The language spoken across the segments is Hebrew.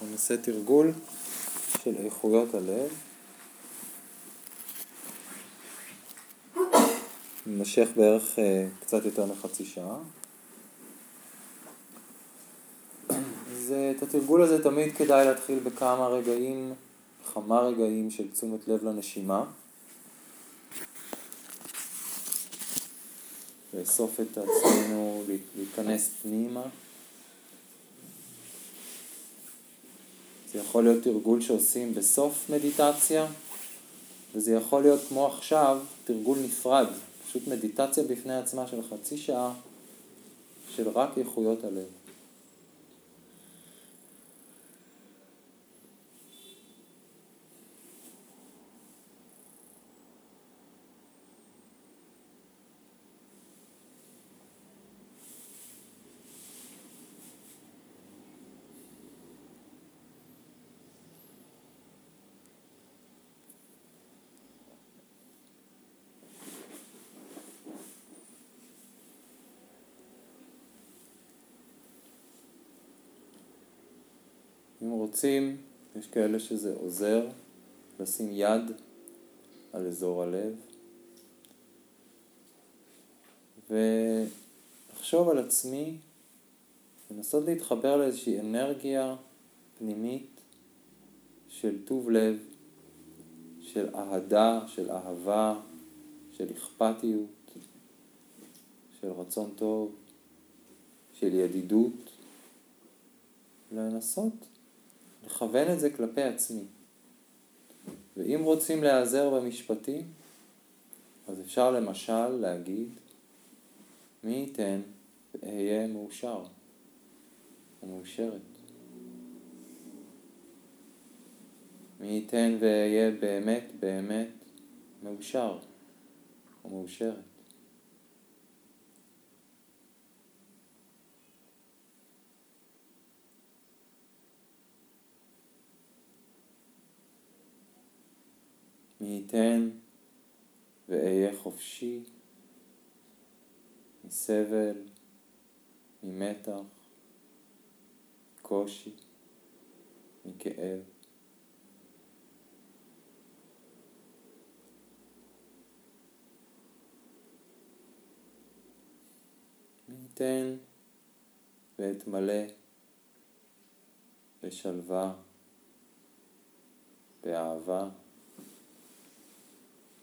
אנחנו נעשה תרגול של איכויות הלב. נמשך בערך אה, קצת יותר מחצי שעה. אז את התרגול הזה תמיד כדאי להתחיל בכמה רגעים, כמה רגעים של תשומת לב לנשימה. לאסוף את עצמנו, להיכנס פנימה. זה יכול להיות תרגול שעושים בסוף מדיטציה, וזה יכול להיות כמו עכשיו, תרגול נפרד, פשוט מדיטציה בפני עצמה של חצי שעה, של רק איכויות הלב. אם רוצים, יש כאלה שזה עוזר לשים יד על אזור הלב ולחשוב על עצמי, לנסות להתחבר לאיזושהי אנרגיה פנימית של טוב לב, של אהדה, של אהבה, של אכפתיות, של רצון טוב, של ידידות, לנסות לכוון את זה כלפי עצמי. ואם רוצים להיעזר במשפטים, אז אפשר למשל להגיד, מי ייתן ואהיה מאושר או מאושרת. מי ייתן ואהיה באמת באמת מאושר או מאושרת. מי ייתן ואהיה חופשי מסבל, ממתח, קושי, מכאב. מי ייתן ואתמלא בשלווה, באהבה.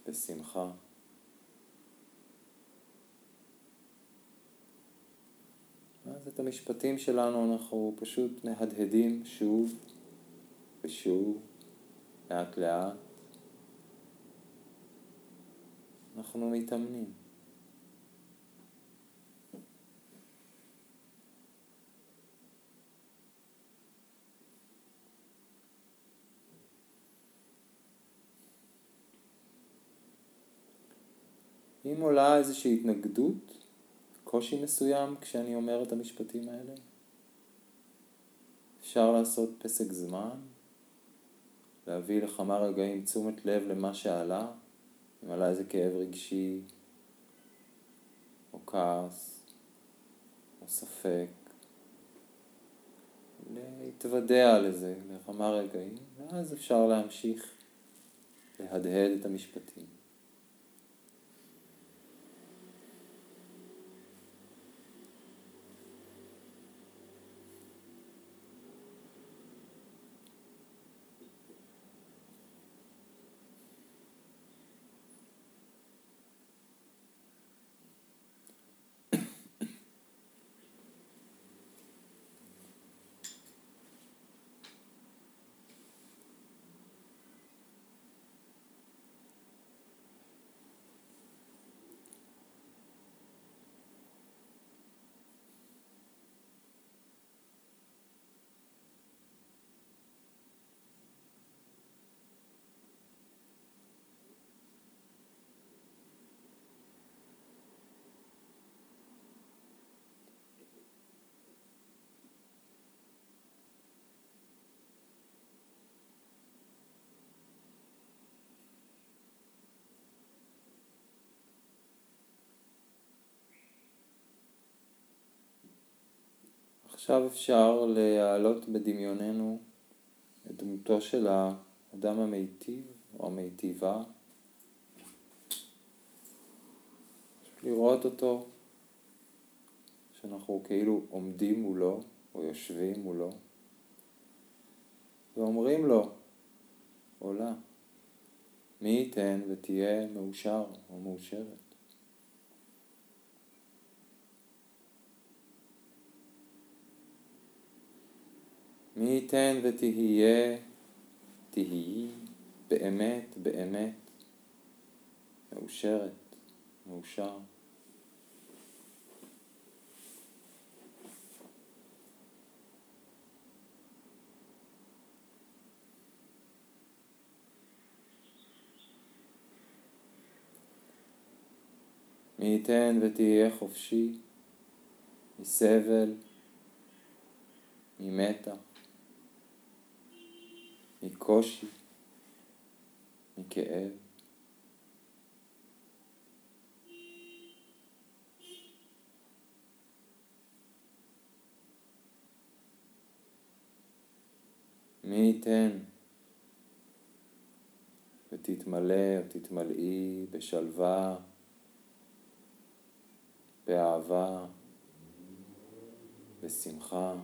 בשמחה. אז את המשפטים שלנו אנחנו פשוט מהדהדים שוב ושוב, לאט לאט. אנחנו מתאמנים. אם עולה איזושהי התנגדות, קושי מסוים כשאני אומר את המשפטים האלה, אפשר לעשות פסק זמן, להביא לכמה רגעים תשומת לב למה שעלה, אם עלה איזה כאב רגשי, או כעס, או ספק, להתוודע לזה לכמה רגעים, ואז אפשר להמשיך להדהד את המשפטים. עכשיו אפשר להעלות בדמיוננו את דמותו של האדם המיטיב או המיטיבה. לראות אותו, שאנחנו כאילו עומדים מולו או יושבים מולו, ואומרים לו, עולה, מי ייתן ותהיה מאושר או מאושרת. מי ייתן ותהיה, תהיי באמת באמת מאושרת, מאושר. מי ייתן ותהיה חופשי מסבל, ממתח, מקושי, מכאב. מי ייתן ותתמלא או תתמלאי בשלווה, באהבה, בשמחה.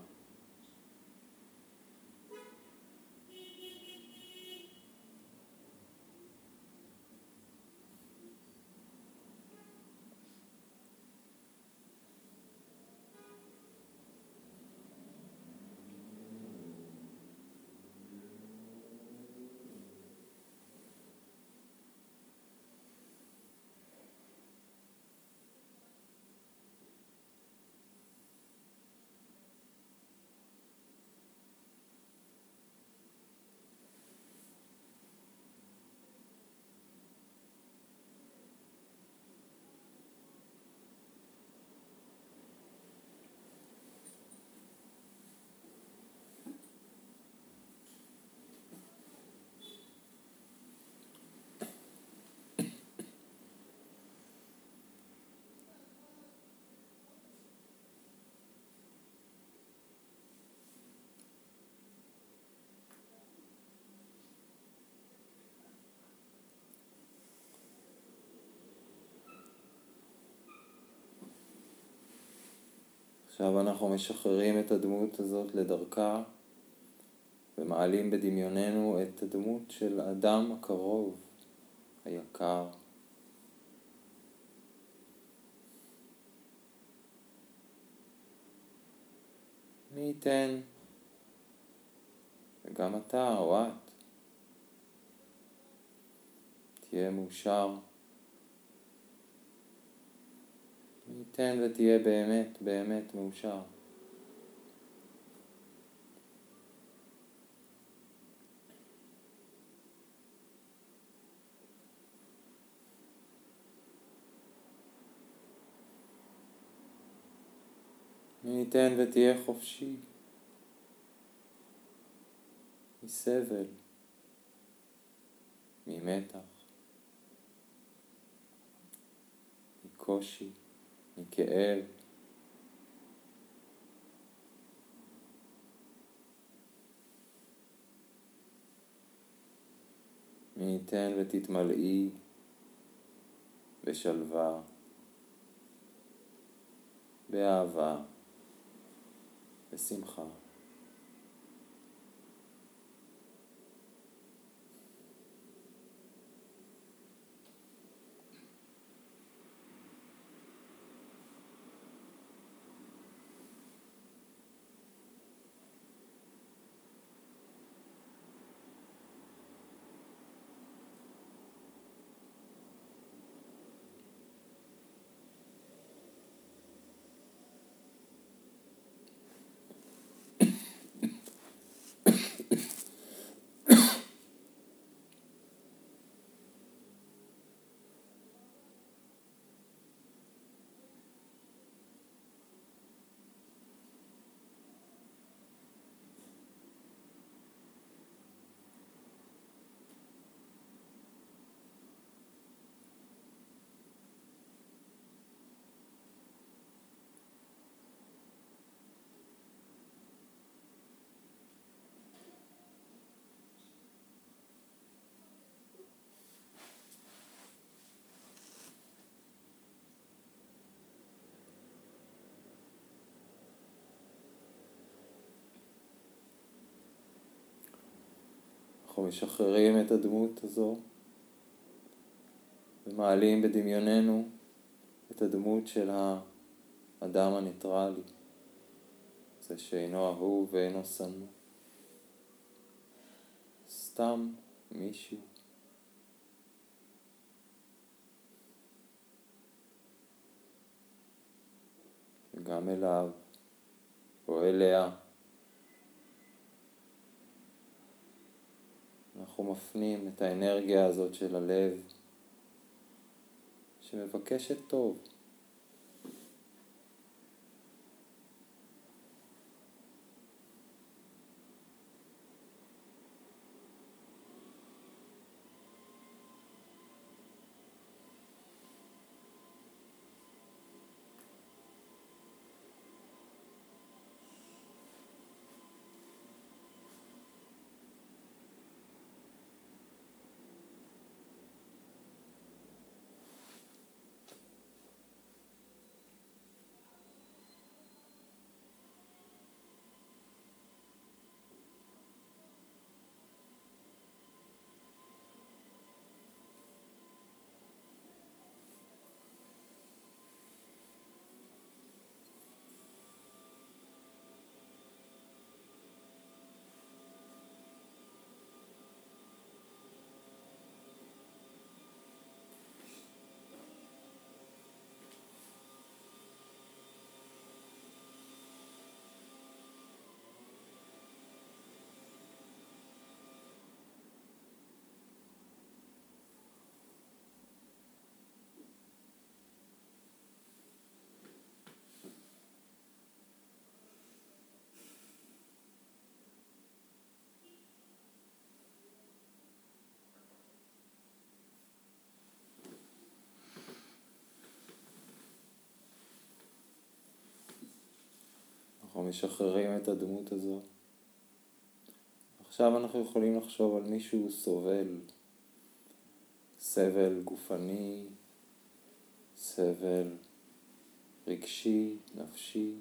עכשיו אנחנו משחררים את הדמות הזאת לדרכה ומעלים בדמיוננו את הדמות של אדם הקרוב, היקר. מי ייתן, וגם אתה או את, תהיה מאושר. ייתן ותהיה באמת, באמת מאושר. מי ייתן ותהיה חופשי מסבל, ממתח, מקושי. מכאב. מי ייתן ותתמלאי בשלווה, באהבה, בשמחה. אנחנו משחררים את הדמות הזו ומעלים בדמיוננו את הדמות של האדם הניטרלי, זה שאינו אהוב ואינו שנוא. סתם מישהו. גם אליו או אליה. אנחנו מפנים את האנרגיה הזאת של הלב שמבקשת טוב. משחררים את הדמות הזו. עכשיו אנחנו יכולים לחשוב על מישהו סובל, סבל גופני, סבל רגשי, נפשי,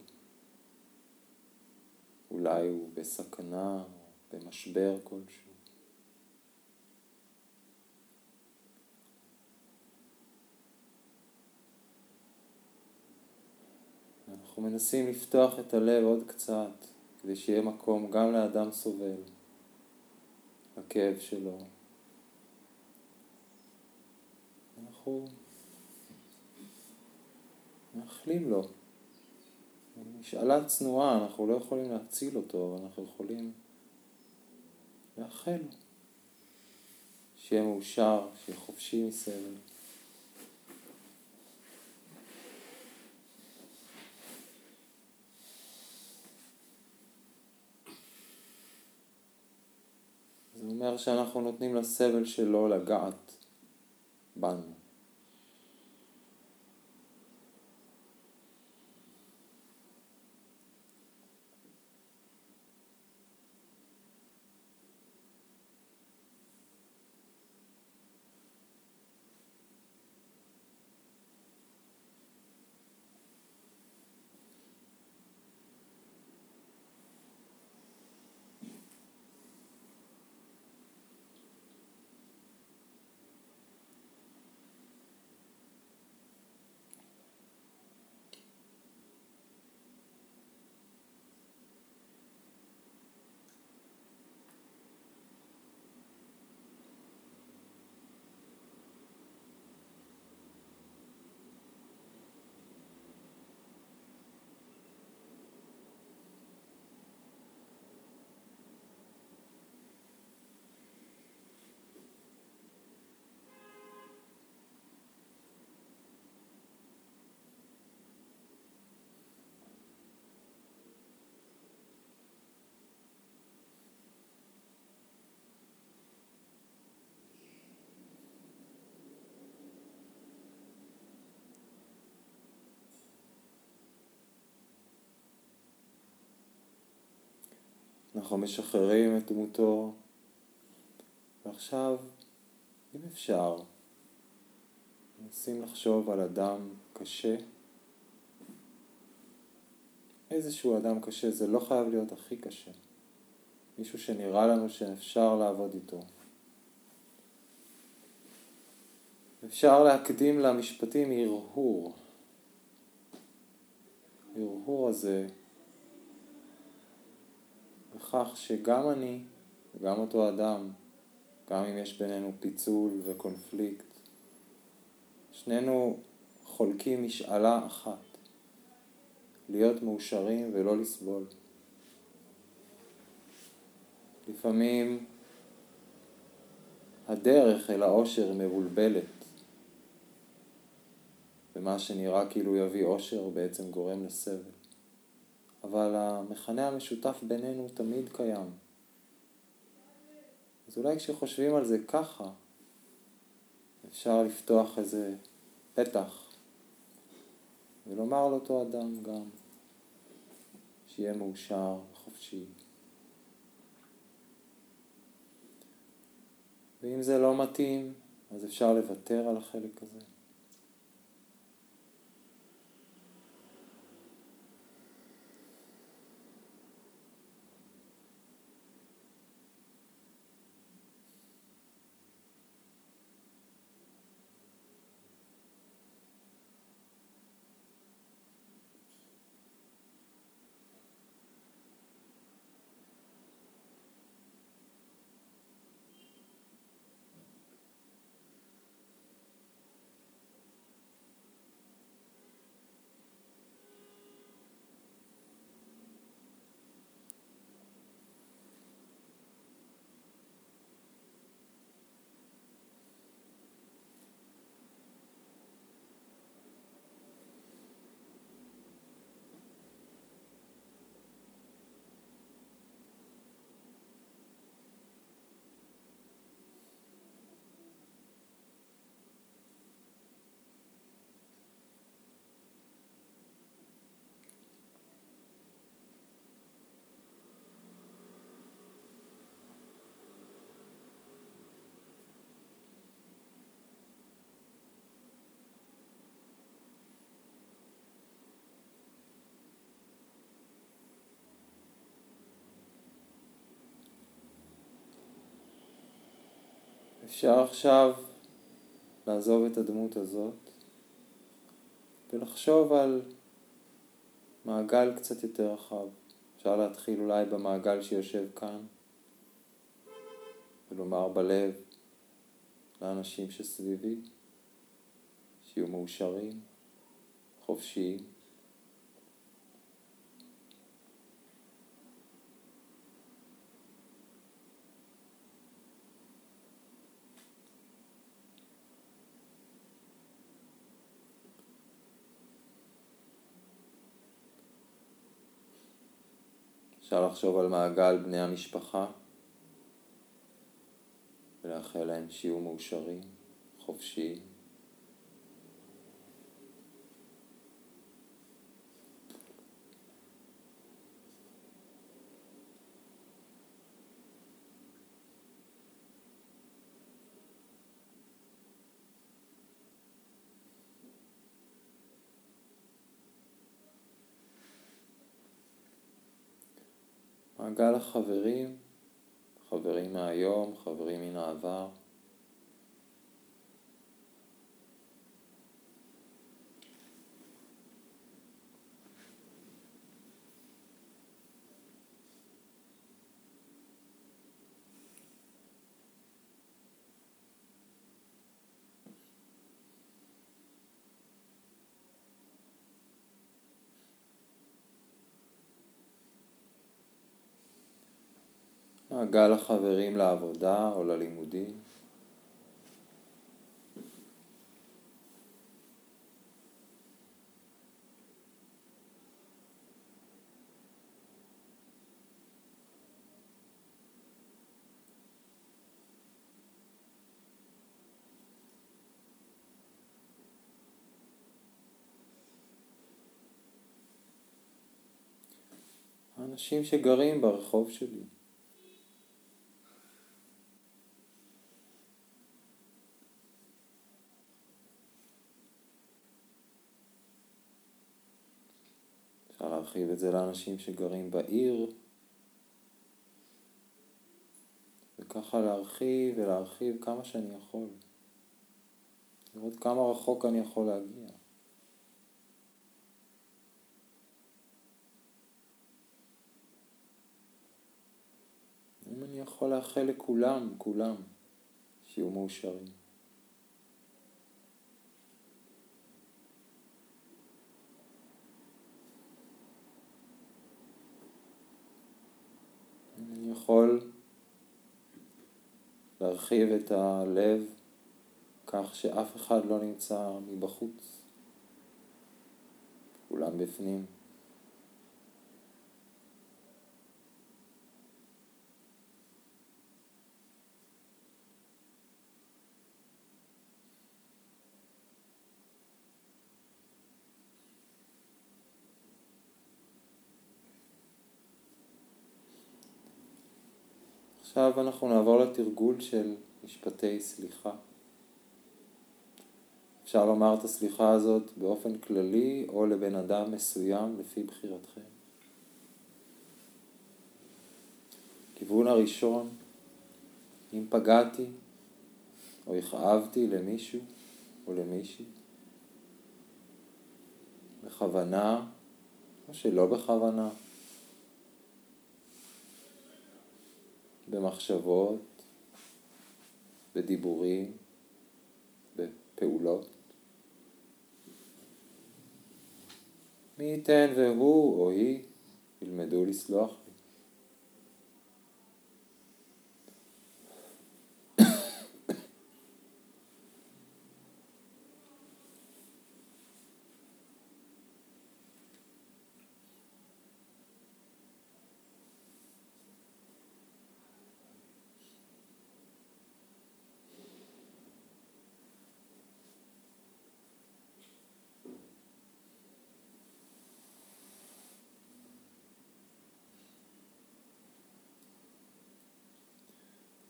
אולי הוא בסכנה, במשבר כלשהו. אנחנו מנסים לפתוח את הלב עוד קצת, כדי שיהיה מקום גם לאדם סובל, לכאב שלו. אנחנו מאחלים לו. משאלה צנועה, אנחנו לא יכולים להציל אותו, אבל אנחנו יכולים לאחל. שיהיה מאושר, שיהיה חופשי מסבל. אומר שאנחנו נותנים לסבל שלו לגעת בנו. אנחנו משחררים את דמותו, ועכשיו, אם אפשר, מנסים לחשוב על אדם קשה. איזשהו אדם קשה, זה לא חייב להיות הכי קשה. מישהו שנראה לנו שאפשר לעבוד איתו. אפשר להקדים למשפטים הרהור. הרהור הזה בכך שגם אני וגם אותו אדם, גם אם יש בינינו פיצול וקונפליקט, שנינו חולקים משאלה אחת, להיות מאושרים ולא לסבול. לפעמים הדרך אל העושר מבולבלת, ומה שנראה כאילו יביא עושר בעצם גורם לסבל. אבל המכנה המשותף בינינו תמיד קיים. אז אולי כשחושבים על זה ככה, אפשר לפתוח איזה פתח ולומר לאותו אדם גם שיהיה מאושר וחופשי. ואם זה לא מתאים, אז אפשר לוותר על החלק הזה. אפשר עכשיו לעזוב את הדמות הזאת ולחשוב על מעגל קצת יותר רחב. אפשר להתחיל אולי במעגל שיושב כאן ולומר בלב לאנשים שסביבי שיהיו מאושרים, חופשיים. אפשר לחשוב על מעגל בני המשפחה ולאחל להם שיהיו מאושרים, חופשיים. מעגל החברים, חברים מהיום, חברים מן העבר. מעגל החברים לעבודה או ללימודים. האנשים שגרים ברחוב שלי. להרחיב את זה לאנשים שגרים בעיר, וככה להרחיב ולהרחיב כמה שאני יכול. לראות כמה רחוק אני יכול להגיע. אם אני יכול לאחל לכולם, כולם, שיהיו מאושרים. אני יכול להרחיב את הלב כך שאף אחד לא נמצא מבחוץ, כולם בפנים. עכשיו אנחנו נעבור לתרגול של משפטי סליחה. אפשר לומר את הסליחה הזאת באופן כללי או לבן אדם מסוים לפי בחירתכם. כיוון הראשון, אם פגעתי או הכאבתי למישהו או למישהי, בכוונה או שלא בכוונה, במחשבות, בדיבורים, בפעולות. מי ייתן והוא או היא ילמדו לסלוח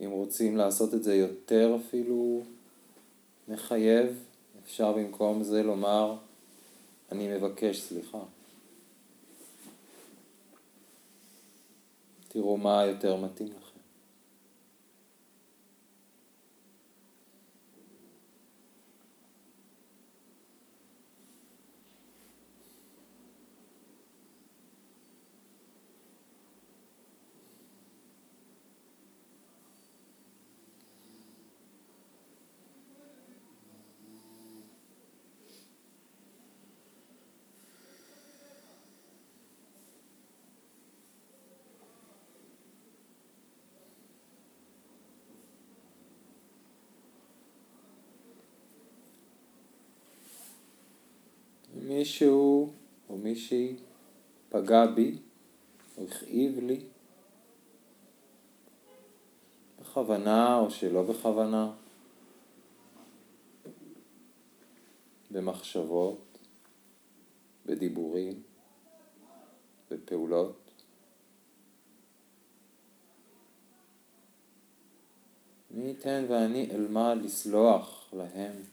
אם רוצים לעשות את זה יותר אפילו מחייב, אפשר במקום זה לומר, אני מבקש סליחה. תראו מה יותר מתאים לכם. מישהו או מישהי פגע בי או הכאיב לי, בכוונה או שלא בכוונה, במחשבות, בדיבורים, בפעולות. מי ייתן ואני אלמד לסלוח להם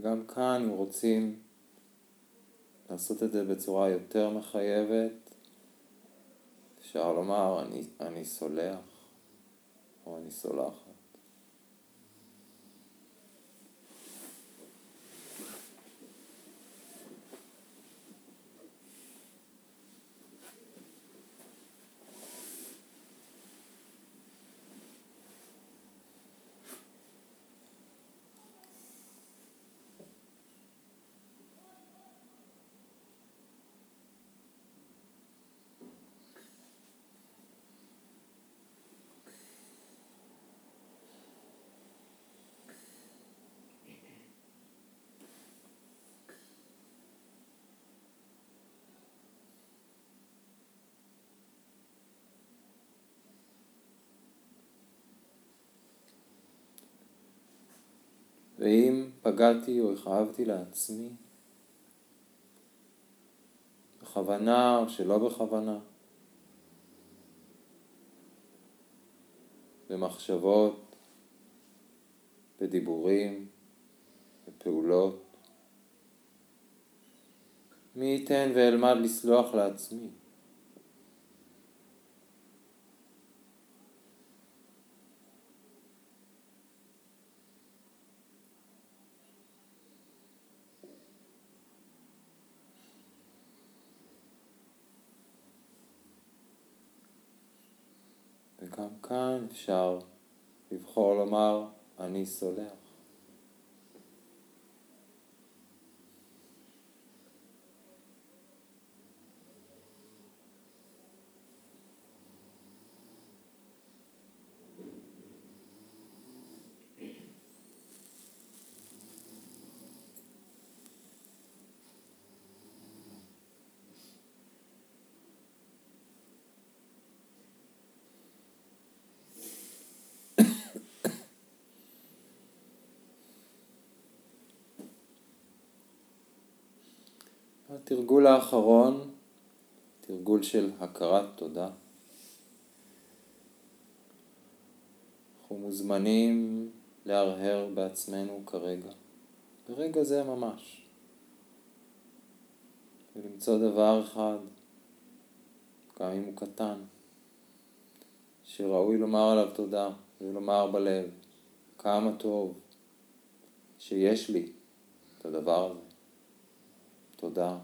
גם כאן, אם רוצים לעשות את זה בצורה יותר מחייבת, אפשר לומר, אני, אני סולח, או אני סולחת. ואם פגעתי או הכאבתי לעצמי, בכוונה או שלא בכוונה, במחשבות, בדיבורים, בפעולות, מי ייתן ואלמד לסלוח לעצמי. וגם כאן אפשר לבחור לומר אני סולח. התרגול האחרון, תרגול של הכרת תודה. אנחנו מוזמנים להרהר בעצמנו כרגע, ברגע זה ממש, ולמצוא דבר אחד, גם אם הוא קטן, שראוי לומר עליו תודה, ולומר בלב כמה טוב שיש לי את הדבר הזה. תודה.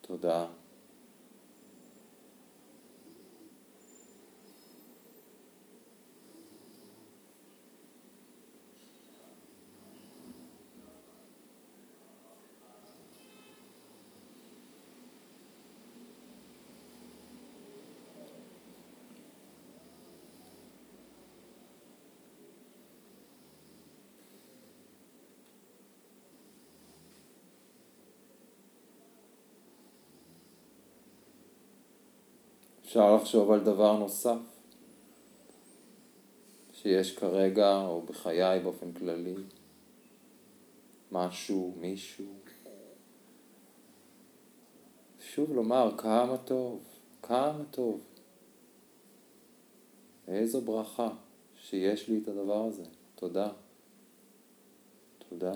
תודה. אפשר לחשוב על דבר נוסף שיש כרגע, או בחיי באופן כללי, משהו, מישהו. שוב לומר כמה טוב, כמה טוב. איזו ברכה שיש לי את הדבר הזה. תודה. תודה.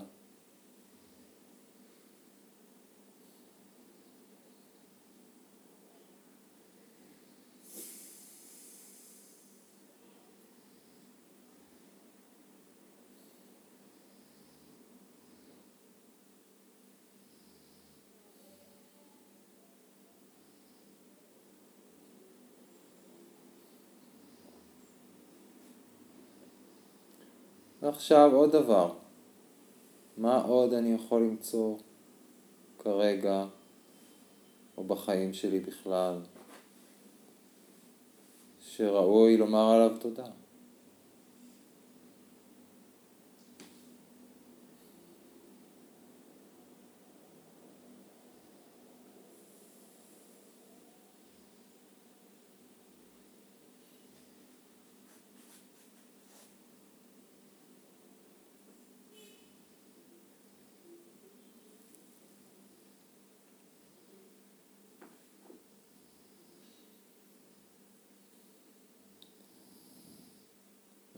ועכשיו עוד דבר, מה עוד אני יכול למצוא כרגע או בחיים שלי בכלל שראוי לומר עליו תודה?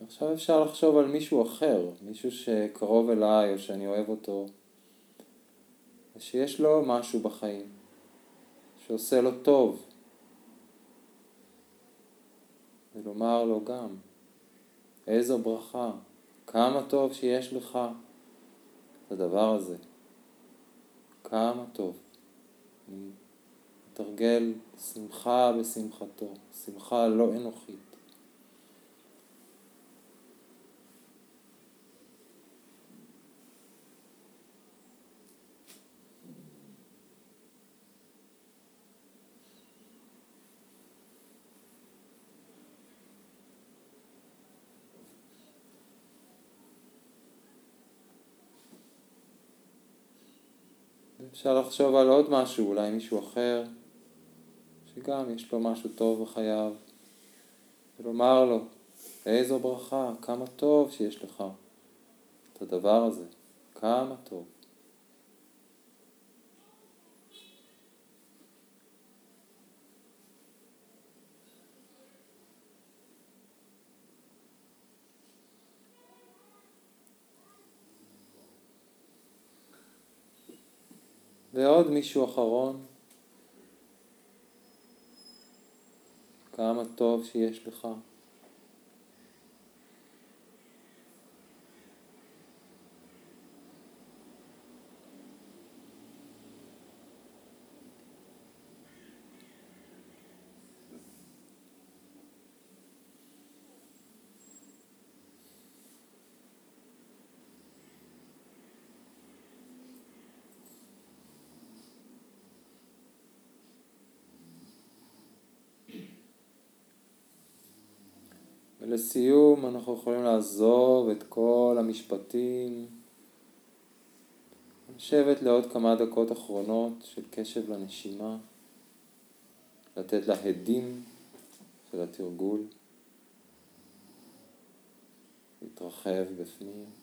עכשיו אפשר לחשוב על מישהו אחר, מישהו שקרוב אליי או שאני אוהב אותו, ושיש לו משהו בחיים, שעושה לו טוב, ולומר לו גם, איזו ברכה, כמה טוב שיש לך את הדבר הזה, כמה טוב. אני מתרגל שמחה בשמחתו, שמחה לא אנוכית. אפשר לחשוב על עוד משהו, אולי מישהו אחר, שגם יש לו משהו טוב בחייו, ולומר לו, איזו ברכה, כמה טוב שיש לך את הדבר הזה. כמה טוב. ועוד מישהו אחרון. כמה טוב שיש לך. ולסיום אנחנו יכולים לעזוב את כל המשפטים, לשבת לעוד כמה דקות אחרונות של קשב לנשימה, לתת לה הדים של התרגול, להתרחב בפנים.